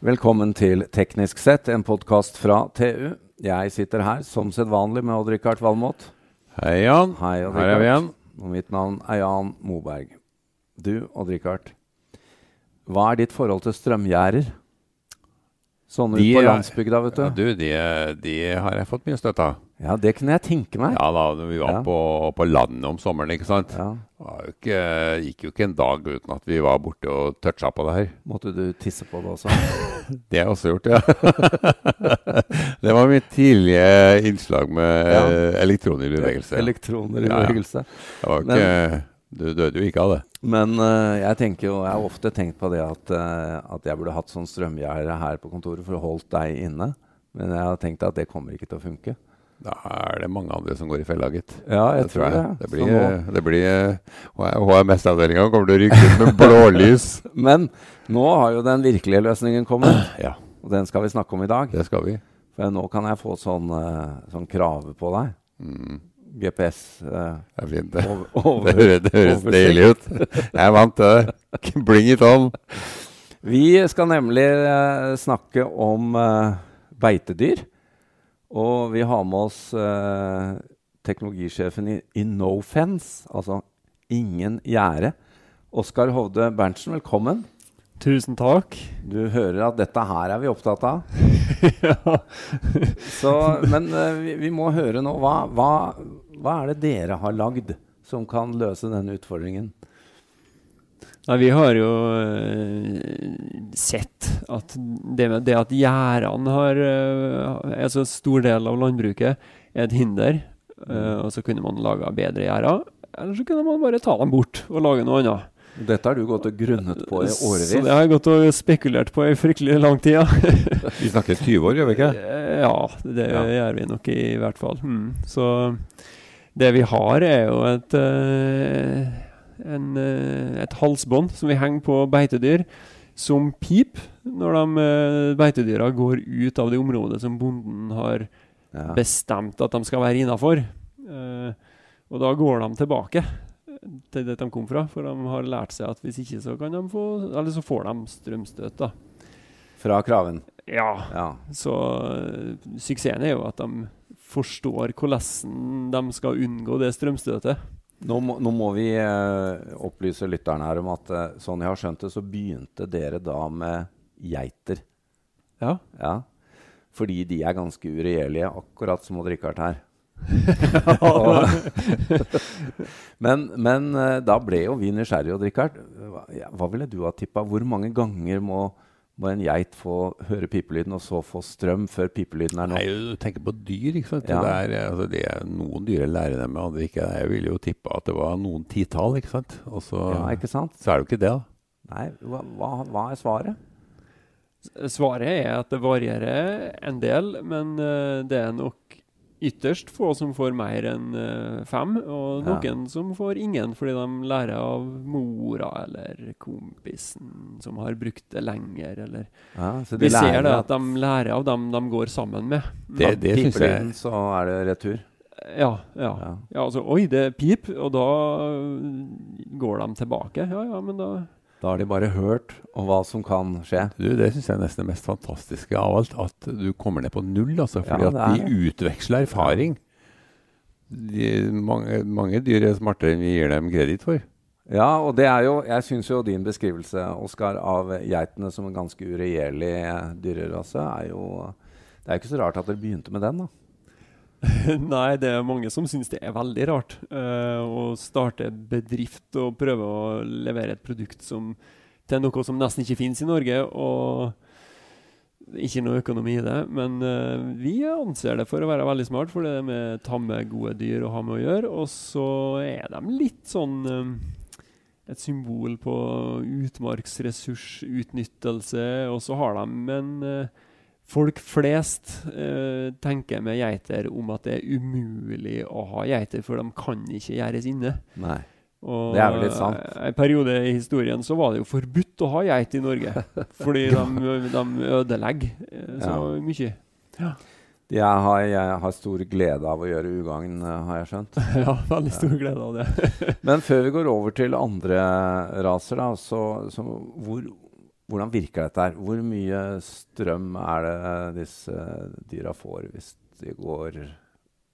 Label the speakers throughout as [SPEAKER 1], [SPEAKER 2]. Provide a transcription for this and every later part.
[SPEAKER 1] Velkommen til Teknisk sett, en podkast fra TU. Jeg sitter her som sedvanlig med Odd-Rikard Valmot.
[SPEAKER 2] Hei, Jan.
[SPEAKER 1] Hei, Odd
[SPEAKER 2] Her er vi igjen.
[SPEAKER 1] Og mitt navn er Jan Moberg. Du, Odd-Rikard. Hva er ditt forhold til strømgjerder? Sånne ute på landsbygda, vet du.
[SPEAKER 2] Ja, du, de, de har jeg fått mye støtte av.
[SPEAKER 1] Ja, det kunne jeg tenke meg.
[SPEAKER 2] Ja da, vi var
[SPEAKER 1] Ja.
[SPEAKER 2] på, på landet om sommeren, ikke sant.
[SPEAKER 1] Ja.
[SPEAKER 2] Det ikke, gikk jo ikke en dag uten at vi var borte og toucha på det her.
[SPEAKER 1] Måtte du tisse på det også?
[SPEAKER 2] Det har jeg også gjort, ja. det var mitt tidlige innslag med
[SPEAKER 1] Ja.
[SPEAKER 2] elektroner i bevegelse.
[SPEAKER 1] Elektroner i bevegelse.
[SPEAKER 2] Det var ikke... Men, du døde jo ikke av det.
[SPEAKER 1] Men uh, jeg tenker jo, jeg har ofte tenkt på det at, uh, at jeg burde hatt sånn strømgjerde her på kontoret for å holdt deg inne. Men jeg har tenkt at det kommer ikke til å funke.
[SPEAKER 2] Da er det mange andre som går i fella, gitt.
[SPEAKER 1] Ja, jeg
[SPEAKER 2] Det
[SPEAKER 1] tror det.
[SPEAKER 2] Det blir,
[SPEAKER 1] nå-
[SPEAKER 2] det blir HMS-avdelinga kommer til å rykke ut med blålys.
[SPEAKER 1] Men nå har jo den virkelige løsningen kommet,
[SPEAKER 2] Ja,
[SPEAKER 1] og den skal vi snakke om i dag.
[SPEAKER 2] det skal vi.
[SPEAKER 1] For nå kan jeg få sånn, eh, sånn krave på deg.
[SPEAKER 2] Mm.
[SPEAKER 1] GPS. eh,
[SPEAKER 2] Det er fint, det.
[SPEAKER 1] over,
[SPEAKER 2] Det det høres deilig ut. Jeg er vant til det. Bling it on.
[SPEAKER 1] Vi skal nemlig eh, snakke om eh, beitedyr. Og vi har med oss eh, teknologisjefen i, i Nofence, altså ingen gjerde. Oskar Hovde Berntsen, velkommen.
[SPEAKER 3] Tusen takk.
[SPEAKER 1] Du hører at dette her er vi opptatt av.
[SPEAKER 3] ja.
[SPEAKER 1] Så, men eh, vi, vi må høre nå. Hva, hva, hva er det dere har lagd som kan løse denne utfordringen?
[SPEAKER 3] Nei, vi har jo eh, sett at det, det at gjerdene har uh, er så stor del av landbruket, er et hinder. Eh, og så kunne man laga bedre gjerder. Eller så kunne man bare ta dem bort og lage noe annet.
[SPEAKER 1] Dette har du gått og grunnet på i
[SPEAKER 3] Så det har jeg gått og spekulert på i fryktelig lang tid.
[SPEAKER 2] Vi snakker 20 år, gjør vi ikke?
[SPEAKER 3] Eh, Ja, det
[SPEAKER 2] Ja.
[SPEAKER 3] gjør vi nok i hvert fall. Mm. Så det vi har, er jo et, eh, en, eh, et halsbånd som vi henger på beitedyr, som piper når de eh, beitedyra går ut av det området som bonden har
[SPEAKER 1] Ja.
[SPEAKER 3] bestemt at de skal være innafor. og da går de tilbake til det de kom fra, for de har lært seg at hvis ikke så kan de få Eller så får de strømstøt, da.
[SPEAKER 1] Fra kraven.
[SPEAKER 3] Ja,
[SPEAKER 1] Ja.
[SPEAKER 3] så eh, suksessen er jo at de forstår hvordan de skal unngå det strømstøtet.
[SPEAKER 1] Nå må, nå må vi eh, opplyse lytterne her om at eh, sånn jeg har skjønt det, så begynte dere da med geiter.
[SPEAKER 3] Ja.
[SPEAKER 1] Ja. Fordi de er ganske uregjerlige, akkurat som Odd-Rikard her. men men eh, da ble jo vi nysgjerrige, Odd-Rikard. Hva, ja, hva ville du ha tippa? Hvor mange ganger må, må en geit få høre pipelyden, og så få strøm før pipelyden er
[SPEAKER 2] Nei, du tenker på dyr, ikke sant.
[SPEAKER 1] Ja.
[SPEAKER 2] Det er, altså, det er noen dyr lærer dem, andre ikke. Jeg ville jo tippe at det var noen titall, ikke sant. Og så,
[SPEAKER 1] Ja, ikke sant?
[SPEAKER 2] så er det jo ikke det, da.
[SPEAKER 1] Nei, hva, hva, hva er svaret?
[SPEAKER 3] Svaret er at det varierer en del, men eh, det er nok ytterst få som får mer enn eh, fem, og
[SPEAKER 1] Ja.
[SPEAKER 3] noen som får ingen fordi de lærer av mora eller kompisen som har brukt det lenger, eller
[SPEAKER 1] Ja, så de
[SPEAKER 3] Vi ser det at de lærer av dem de går sammen med.
[SPEAKER 2] Det, det syns jeg
[SPEAKER 1] inn, så er det retur.
[SPEAKER 3] Ja, ja.
[SPEAKER 1] Ja.
[SPEAKER 3] Ja, altså, oi, det er pip, og da går de tilbake. Ja, ja, men da
[SPEAKER 1] Da har de bare hørt om hva som kan skje.
[SPEAKER 2] Du, Det syns jeg er nesten det mest fantastiske av alt. At du kommer ned på null. altså, fordi
[SPEAKER 1] Ja,
[SPEAKER 2] at de utveksler erfaring. De, mange, mange dyr er smartere enn vi gir dem kreditt for.
[SPEAKER 1] Ja, og det er jo Jeg syns jo din beskrivelse, Oskar, av geitene som en ganske uregjerlig dyrerase, er jo Det er jo ikke så rart at dere begynte med den, da.
[SPEAKER 3] Nei, det er mange som syns det er veldig rart uh, å starte bedrift og prøve å levere et produkt som, til noe som nesten ikke finnes i Norge. Og ikke noe økonomi i det. Men uh, vi anser det for å være veldig smart, for det er med tamme, gode dyr å ha med å gjøre. Og så er de litt sånn eh, et symbol på utmarksressursutnyttelse. Og så har de en eh, Folk flest eh, tenker med geiter om at det er umulig å ha geiter, for de kan ikke gjerdes inne.
[SPEAKER 1] Nei.
[SPEAKER 3] Og
[SPEAKER 1] Det er vel litt sant.
[SPEAKER 3] En periode i historien så var det jo forbudt å ha geit i Norge. fordi de, de ødelegger eh, så
[SPEAKER 1] Ja.
[SPEAKER 3] mye.
[SPEAKER 1] Jeg har, jeg har stor glede av å gjøre ugagn, eh, har jeg skjønt.
[SPEAKER 3] ja, veldig stor glede av det.
[SPEAKER 1] Men før vi går over til andre raser, da, så, så hvor, hvordan virker dette her? Hvor mye strøm er det disse dyra får hvis de går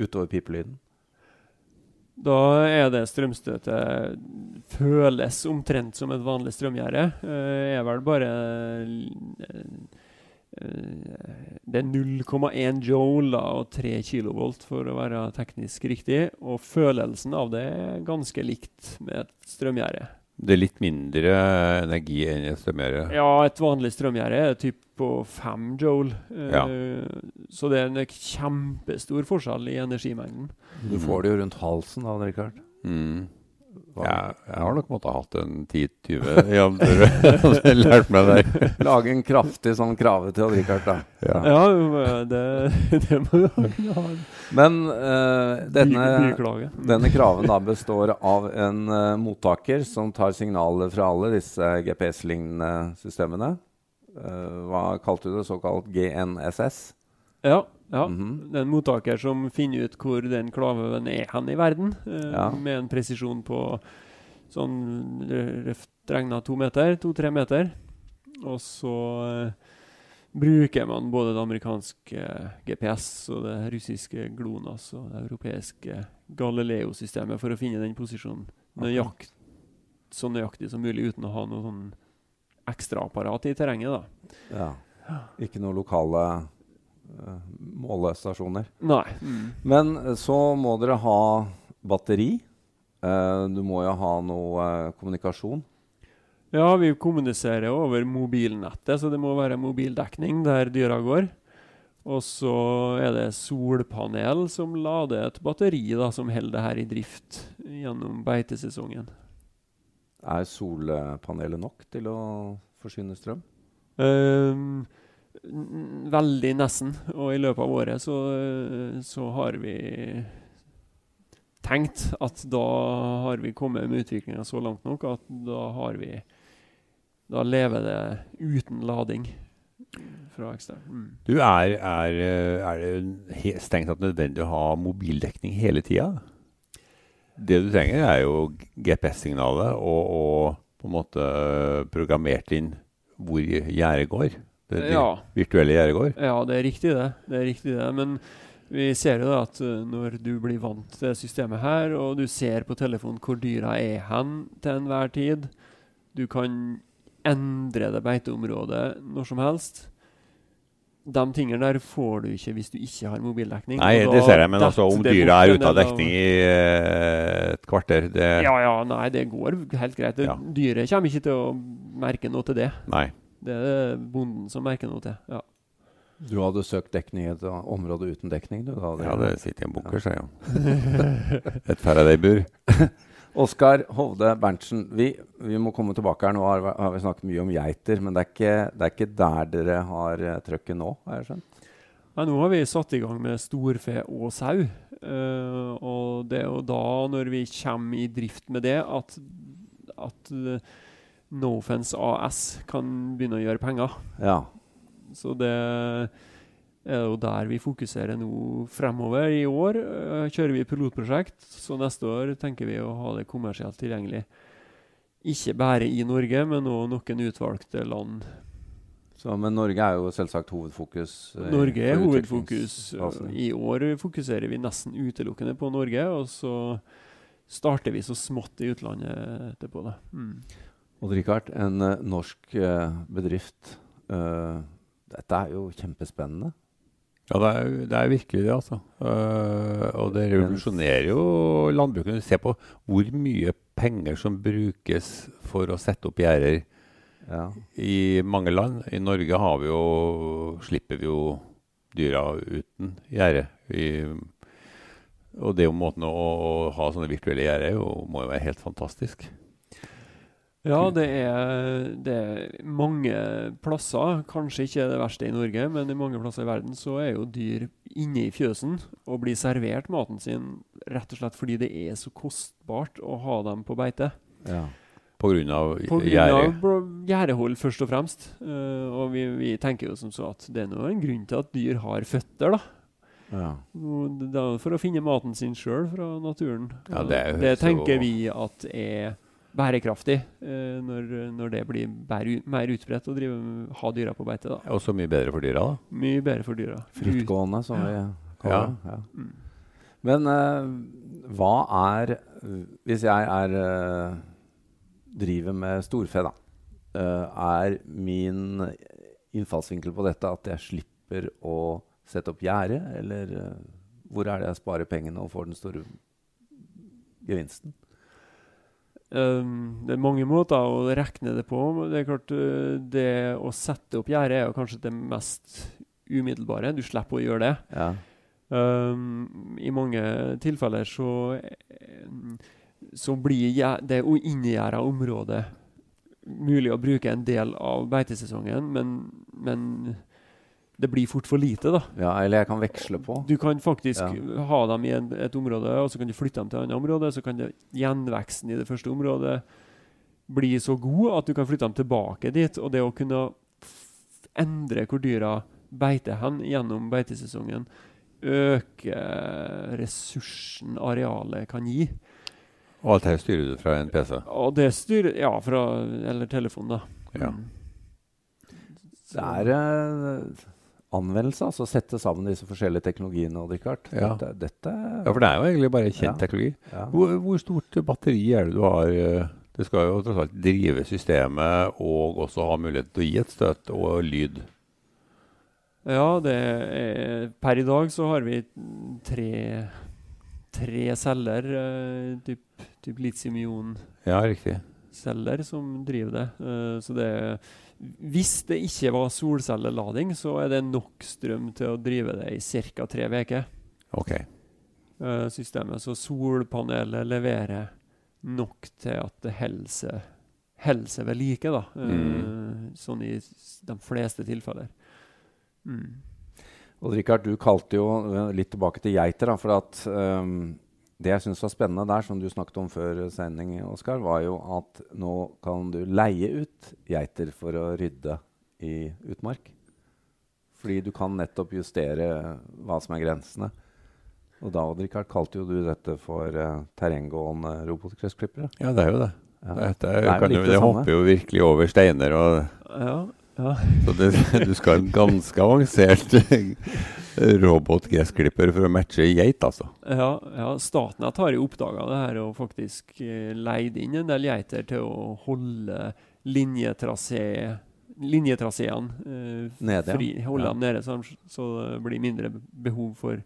[SPEAKER 1] utover pipelyden?
[SPEAKER 3] Da er det strømstøtet føles omtrent som et vanlig strømgjerde. Uh, er vel bare uh, Det er 0,1 joule og 3 kilovolt for å være teknisk riktig. Og følelsen av det er ganske likt med et strømgjerde.
[SPEAKER 2] Det er litt mindre energi enn et strømgjerde?
[SPEAKER 3] Ja, et vanlig strømgjerde er typ på 5 joule.
[SPEAKER 2] Ja.
[SPEAKER 3] Uh, så det er en kjempestor forskjell i energimengden.
[SPEAKER 1] Du får det jo rundt halsen da, Richard.
[SPEAKER 2] Mm. Ja, jeg har nok måttet ha hatt en 10-20 ja, for å lært meg det.
[SPEAKER 1] Lage en kraftig sånn krave til Rikard, da.
[SPEAKER 2] Ja.
[SPEAKER 3] Ja, det, det må du ha.
[SPEAKER 1] Men uh, denne, denne kraven da består av en uh, mottaker som tar signaler fra alle disse GPS-lignende systemene. Uh, hva kalte du det? Såkalt GNSS?
[SPEAKER 3] Ja. Ja.
[SPEAKER 1] Mhm.
[SPEAKER 3] Det er en mottaker som finner ut hvor den klaven er hen i verden, eh,
[SPEAKER 1] Ja.
[SPEAKER 3] med en presisjon på sånn røft regna to meter, to-tre meter. Og så eh, bruker man både det amerikanske GPS og det russiske GLONAS og det europeiske Galileo-systemet for å finne den posisjonen nøyakt, så nøyaktig som mulig uten å ha noe sånn ekstraapparat i terrenget. da.
[SPEAKER 1] Ja. Ikke noen lokale målestasjoner.
[SPEAKER 3] Nei. Mm.
[SPEAKER 1] Men eh, så må dere ha batteri. Uh, du må jo ha noe uh, kommunikasjon.
[SPEAKER 3] Ja, vi kommuniserer over mobilnettet, så det må være mobildekning der dyra går. Og så er det solpanel som lader et batteri da, som holder det her i drift gjennom beitesesongen.
[SPEAKER 1] Er solpanelet nok til å forsyne strøm?
[SPEAKER 3] Ehm, n- veldig nesten. Og i løpet av året så, så har vi tenkt at da har vi kommet med utviklinga så langt nok at da har vi Da lever det uten lading fra ekstern. Mm.
[SPEAKER 2] Du, er, er, er det strengt tatt nødvendig å ha mobildekning hele tida? Det du trenger, er jo GPS-signalet og, og på en måte programmert inn hvor gjerdet går. Det, det
[SPEAKER 3] Ja.
[SPEAKER 2] virtuelle gjerdet går.
[SPEAKER 3] Ja, det er riktig det. Det er riktig det. Men vi ser jo da at eh, når du blir vant til systemet her, og du ser på telefonen hvor dyra er hen til enhver tid Du kan endre det beiteområdet når som helst. De tingene der får du ikke hvis du ikke har mobildekning.
[SPEAKER 2] Nei, det ser jeg, men altså om dyra er ute av dekning i eh, et kvarter, det
[SPEAKER 3] Ja, ja, nei, det går helt greit.
[SPEAKER 2] Ja.
[SPEAKER 3] Dyret kommer ikke til å merke noe til det.
[SPEAKER 2] Nei.
[SPEAKER 3] Det er det bonden som merker noe til. Ja.
[SPEAKER 1] Du hadde søkt dekning i et område uten dekning? Du, da,
[SPEAKER 2] Ja, det sitter i en bunker, sier jeg. Et Faraday-bur.
[SPEAKER 1] Oskar Hovde Berntsen, vi, vi må komme tilbake her. Nå har, vi- har vi snakket mye om geiter, men det er ikke, det er ikke der dere har uh, trøkket nå? har jeg skjønt?
[SPEAKER 3] Nei, nå har vi satt i gang med storfe og sau. Uh, og det er jo da, når vi kommer i drift med det, at, at uh, Nofence AS kan begynne å gjøre penger.
[SPEAKER 1] Ja.
[SPEAKER 3] Så det er jo der vi fokuserer nå fremover. I år eh, kjører vi pilotprosjekt, så neste år tenker vi å ha det kommersielt tilgjengelig. Ikke bare i Norge, men òg noen utvalgte land.
[SPEAKER 1] Så, men Norge er jo selvsagt hovedfokus. I,
[SPEAKER 3] Norge er hovedfokus. I år fokuserer vi nesten utelukkende på Norge, og så starter vi så smått i utlandet etterpå. det. Mm.
[SPEAKER 1] Odd Rikard, en eh, norsk eh, bedrift. eh, dette er jo kjempespennende.
[SPEAKER 2] Ja, det er, det er virkelig det, altså. Og det revolusjonerer jo landbruket. Se på hvor mye penger som brukes for å sette opp gjerder
[SPEAKER 1] Ja.
[SPEAKER 2] i mange land. I Norge har vi jo, slipper vi jo dyra uten gjerde. Og det er jo måten å, å ha sånne virtuelle gjerder er må jo være helt fantastisk.
[SPEAKER 3] Ja, det er, det er mange plasser, kanskje ikke det verste i Norge, men i mange plasser i verden så er jo dyr inne i fjøsen og blir servert maten sin rett og slett fordi det er så kostbart å ha dem på beite.
[SPEAKER 1] ja.
[SPEAKER 2] På grunn av
[SPEAKER 3] gjerdehold, først og fremst. Uh, og vi, vi tenker jo som så at det er nå en grunn til at dyr har føtter, da.
[SPEAKER 1] ja.
[SPEAKER 3] For å finne maten sin sjøl fra naturen.
[SPEAKER 2] Ja, det,
[SPEAKER 3] det tenker jo vi at er bærekraftig eh, når, når det blir bære, mer utbredt å drive, ha dyra på beite. da.
[SPEAKER 2] Også mye bedre for dyra, da.
[SPEAKER 3] Mye bedre for dyra.
[SPEAKER 1] Frittgående, som vi kaller
[SPEAKER 2] Ja.
[SPEAKER 1] det. Ja.
[SPEAKER 3] Mm.
[SPEAKER 1] Men eh, hva er Hvis jeg er eh, driver med storfe, da. eh, er min innfallsvinkel på dette at jeg slipper å sette opp gjerde? Eller eh, hvor er det jeg sparer pengene og får den store gevinsten?
[SPEAKER 3] Um, det er mange måter å regne det på. men Det er klart uh, det å sette opp gjerde er jo kanskje det mest umiddelbare. Du slipper å gjøre det.
[SPEAKER 1] Ja.
[SPEAKER 3] Um, I mange tilfeller så, eh, så blir Det det inngjerda området mulig å bruke en del av beitesesongen, men, men det blir fort for lite, da.
[SPEAKER 1] ja, eller jeg kan veksle på.
[SPEAKER 3] Du kan faktisk
[SPEAKER 1] Ja.
[SPEAKER 3] ha dem i en, et område, og så kan du flytte dem til et annet område. Så kan det, gjenveksten i det første området bli så god at du kan flytte dem tilbake dit. Og det å kunne f endre hvor dyra beiter hen gjennom beitesesongen, øke ressursen arealet kan gi.
[SPEAKER 2] Og alt her styrer du fra en PC.
[SPEAKER 3] Og det styrer Ja, fra Eller telefon, da.
[SPEAKER 2] Ja.
[SPEAKER 3] Mm.
[SPEAKER 1] Det er eh, anvendelse, altså sette sammen disse forskjellige teknologiene. Odd Rikard.
[SPEAKER 2] Ja.
[SPEAKER 1] Dette, dette
[SPEAKER 2] Ja, for det er jo egentlig bare kjent
[SPEAKER 1] Ja.
[SPEAKER 2] teknologi.
[SPEAKER 1] ja.
[SPEAKER 2] Hvor, hvor stort batteri er det du har? eh? Det skal jo tross alt drive systemet og også ha mulighet til å gi et støt og lyd.
[SPEAKER 3] Ja, det er Per i dag så har vi tre, tre celler, uh, typ, typ litium-ion-celler,
[SPEAKER 2] Ja,
[SPEAKER 3] som driver det. Eh, så det Hvis det ikke var solcellelading, så er det nok strøm til å drive det i ca. tre uker.
[SPEAKER 2] Okay.
[SPEAKER 3] eh, systemet. Så solpanelet leverer nok til at det holder seg ved like, da. eh,
[SPEAKER 2] Mm.
[SPEAKER 3] Sånn i de fleste tilfeller. Mm.
[SPEAKER 1] Og Richard, du kalte jo eh, litt tilbake til geiter. da, for at ehm, Det jeg syns var spennende der, som du snakket om før sending, Oskar, var jo at nå kan du leie ut geiter for å rydde i utmark. Fordi du kan nettopp justere hva som er grensene. Og da Richard, kalte jo du dette for uh, terrenggående robotgressklippere.
[SPEAKER 2] Ja, det er jo det.
[SPEAKER 1] Ja.
[SPEAKER 2] Dette
[SPEAKER 1] Det er
[SPEAKER 2] er,
[SPEAKER 1] jo
[SPEAKER 2] kan jo,
[SPEAKER 1] det
[SPEAKER 2] det hopper jo virkelig over steiner. Og,
[SPEAKER 3] Ja, ja.
[SPEAKER 2] så det, du skal ha en ganske avansert robotgressklipper for å matche geit, altså.
[SPEAKER 3] Ja, ja, Statnett har jo oppdaga det her og faktisk eh, leid inn en del geiter til å holde linjetraseene eh,
[SPEAKER 1] Nede,
[SPEAKER 3] fri. Holde
[SPEAKER 1] Ja.
[SPEAKER 3] dem nede, så, så det blir mindre behov for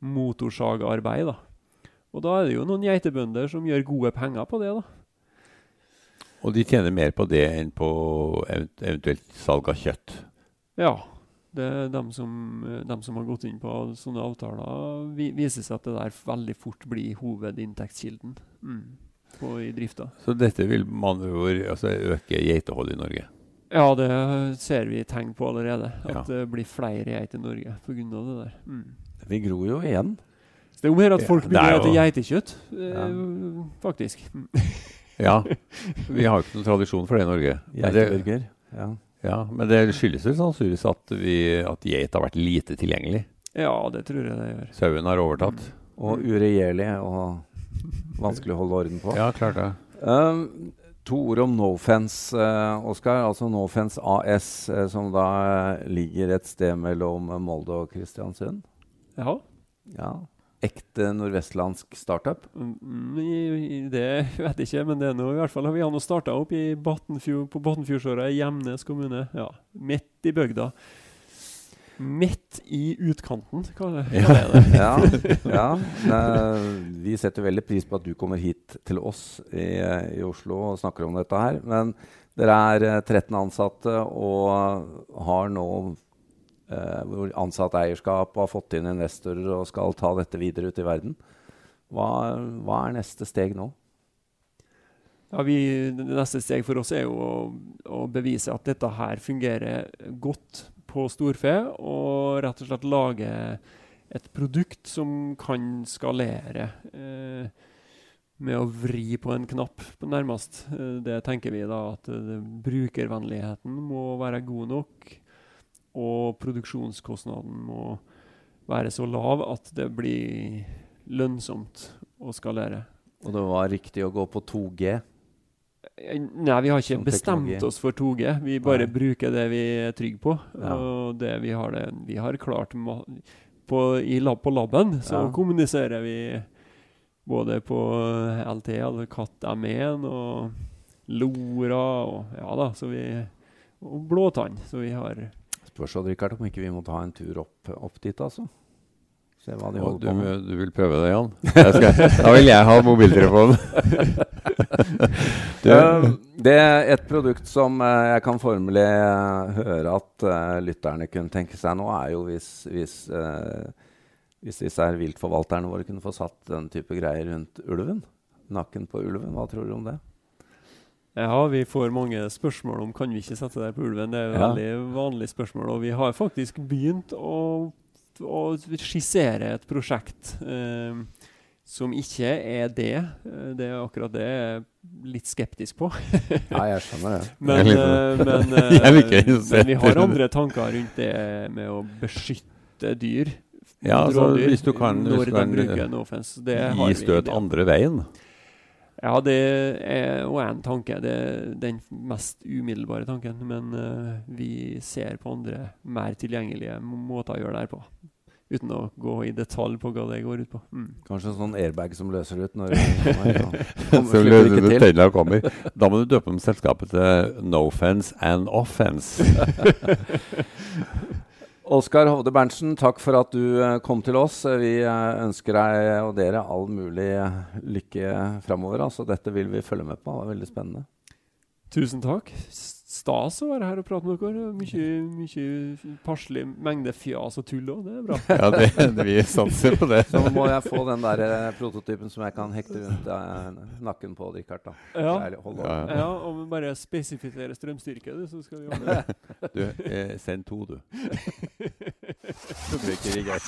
[SPEAKER 3] motorsagarbeid. da. Og da er det jo noen geitebønder som gjør gode penger på det. da.
[SPEAKER 2] Og de tjener mer på det enn på eventuelt salg av kjøtt.
[SPEAKER 3] Ja. Det er dem som, dem som har gått inn på sånne avtaler, vi, viser seg at det der veldig fort blir hovedinntektskilden mm, på, i drifta.
[SPEAKER 2] Så dette vil man altså, øke geiteholdet i Norge.
[SPEAKER 3] Ja, det ser vi tegn på allerede. At
[SPEAKER 2] Ja.
[SPEAKER 3] det blir flere geit i Norge pga. det der. Mm.
[SPEAKER 1] Vi gror jo igjen.
[SPEAKER 3] Så det er om å gjøre at folk begynner
[SPEAKER 2] er
[SPEAKER 3] å spise geitekjøtt, eh, faktisk.
[SPEAKER 2] Ja, vi har ikke noen tradisjon for det i Norge.
[SPEAKER 1] Geiteburger. Ja.
[SPEAKER 2] ja, men det skyldes vel sannsynligvis at, vi, at geit har vært lite tilgjengelig.
[SPEAKER 3] Ja, det tror jeg det gjør.
[SPEAKER 2] Sauen har overtatt.
[SPEAKER 1] Og uregjerlig og vanskelig å holde orden på.
[SPEAKER 2] Ja, klart det.
[SPEAKER 1] Um, to ord om Nofence, eh, Oskar. Altså Nofence AS, eh, som da ligger et sted mellom Molde og Kristiansund.
[SPEAKER 3] Ja.
[SPEAKER 1] Ja. Ekte nordvestlandsk startup.
[SPEAKER 3] Mm, i, i det vet jeg ikke, men det er noe, i hvert fall vi har nå starta opp i Battenfjord, på Batnfjordsåra i Gjemnes kommune. Ja, Midt i bygda. Midt i utkanten, kaller
[SPEAKER 2] Ja.
[SPEAKER 3] jeg det.
[SPEAKER 1] Ja, ja. Eh, vi setter veldig pris på at du kommer hit til oss i, i Oslo og snakker om dette her. Men dere er eh, 13 ansatte og har nå eh, hvor ansatt eierskap har fått inn investorer og skal ta dette videre ut i verden. Hva, hva er neste steg nå?
[SPEAKER 3] Ja, vi, det neste steg for oss er jo å, å bevise at dette her fungerer godt på storfe, og rett og slett lage et produkt som kan skalere eh, med å vri på en knapp, nærmest. Eh, det tenker vi da at eh, brukervennligheten må være god nok, og produksjonskostnaden må være så lav at det blir lønnsomt å skalere.
[SPEAKER 1] Og det var riktig å gå på 2G.
[SPEAKER 3] Nei, vi har ikke bestemt oss for 2G. Vi bare
[SPEAKER 1] Nei.
[SPEAKER 3] bruker det vi er trygge på.
[SPEAKER 1] Ja.
[SPEAKER 3] Og det vi har, det, vi har klart på, i lab, på laben, så
[SPEAKER 1] Ja.
[SPEAKER 3] kommuniserer vi både på LT, altså Katt M1 og Lora og Ja da, så vi Og Blåtann. Så vi har
[SPEAKER 1] Spørs Odd Rikard, om ikke vi må ta en tur opp, opp dit, altså. Se hva de holder
[SPEAKER 2] du,
[SPEAKER 1] på med.
[SPEAKER 2] du vil prøve det, Jan? Skal, da vil jeg ha mobiltelefonen.
[SPEAKER 1] Eh, det er et produkt som eh, jeg kan formelig eh, høre at eh, lytterne kunne tenke seg nå, er jo hvis, hvis, hvis disse her viltforvalterne våre kunne få satt den type greier rundt ulven. Nakken på ulven. Hva tror du om det?
[SPEAKER 3] Ja, vi får mange spørsmål om kan vi ikke sette deg på ulven. Det er et
[SPEAKER 1] Ja.
[SPEAKER 3] veldig vanlig spørsmål. Og vi har faktisk begynt å, å skissere et prosjekt eh, som ikke er det. Eh, Det er akkurat det jeg er litt skeptisk på.
[SPEAKER 1] Ja, jeg skjønner det.
[SPEAKER 3] Men,
[SPEAKER 2] Jeg
[SPEAKER 3] eh, men, eh,
[SPEAKER 2] Jeg
[SPEAKER 3] men vi har andre tanker rundt det med å beskytte dyr.
[SPEAKER 2] Ja, altså, hvis du kan- hvis du kan. Gi støt andre veien.
[SPEAKER 3] Ja, det er òg en tanke. Det er den mest umiddelbare tanken. Men uh, vi ser på andre mer tilgjengelige måter å gjøre det her på. Uten å gå i detalj på hva det går ut på. Mm.
[SPEAKER 1] Kanskje en sånn airbag som løser ut når
[SPEAKER 2] Så
[SPEAKER 1] løser du
[SPEAKER 2] tennene kommer. Da må du døpe om selskapet til No Fence and Offense.
[SPEAKER 1] Oskar Hovde Berntsen, takk for at du eh, kom til oss. Eh, Vi eh, ønsker deg og dere all mulig lykke framover. Altså, dette vil vi følge med på. Det var veldig spennende.
[SPEAKER 3] Tusen takk stas å være her og prate med dere. Mye, mye passelig mengde fjas og tull òg. Det er bra.
[SPEAKER 2] ja, det, det, vi satser på det.
[SPEAKER 1] Så må jeg få den der eh, prototypen som jeg kan hekte rundt eh, nakken på, Richard. da.
[SPEAKER 3] Ja.
[SPEAKER 1] Ærlig,
[SPEAKER 2] ja,
[SPEAKER 1] ja.
[SPEAKER 3] ja, og bare spesifisere strømstyrke, du, så skal vi ordne det.
[SPEAKER 2] du, eh, send to, du. Så bruker vi gass.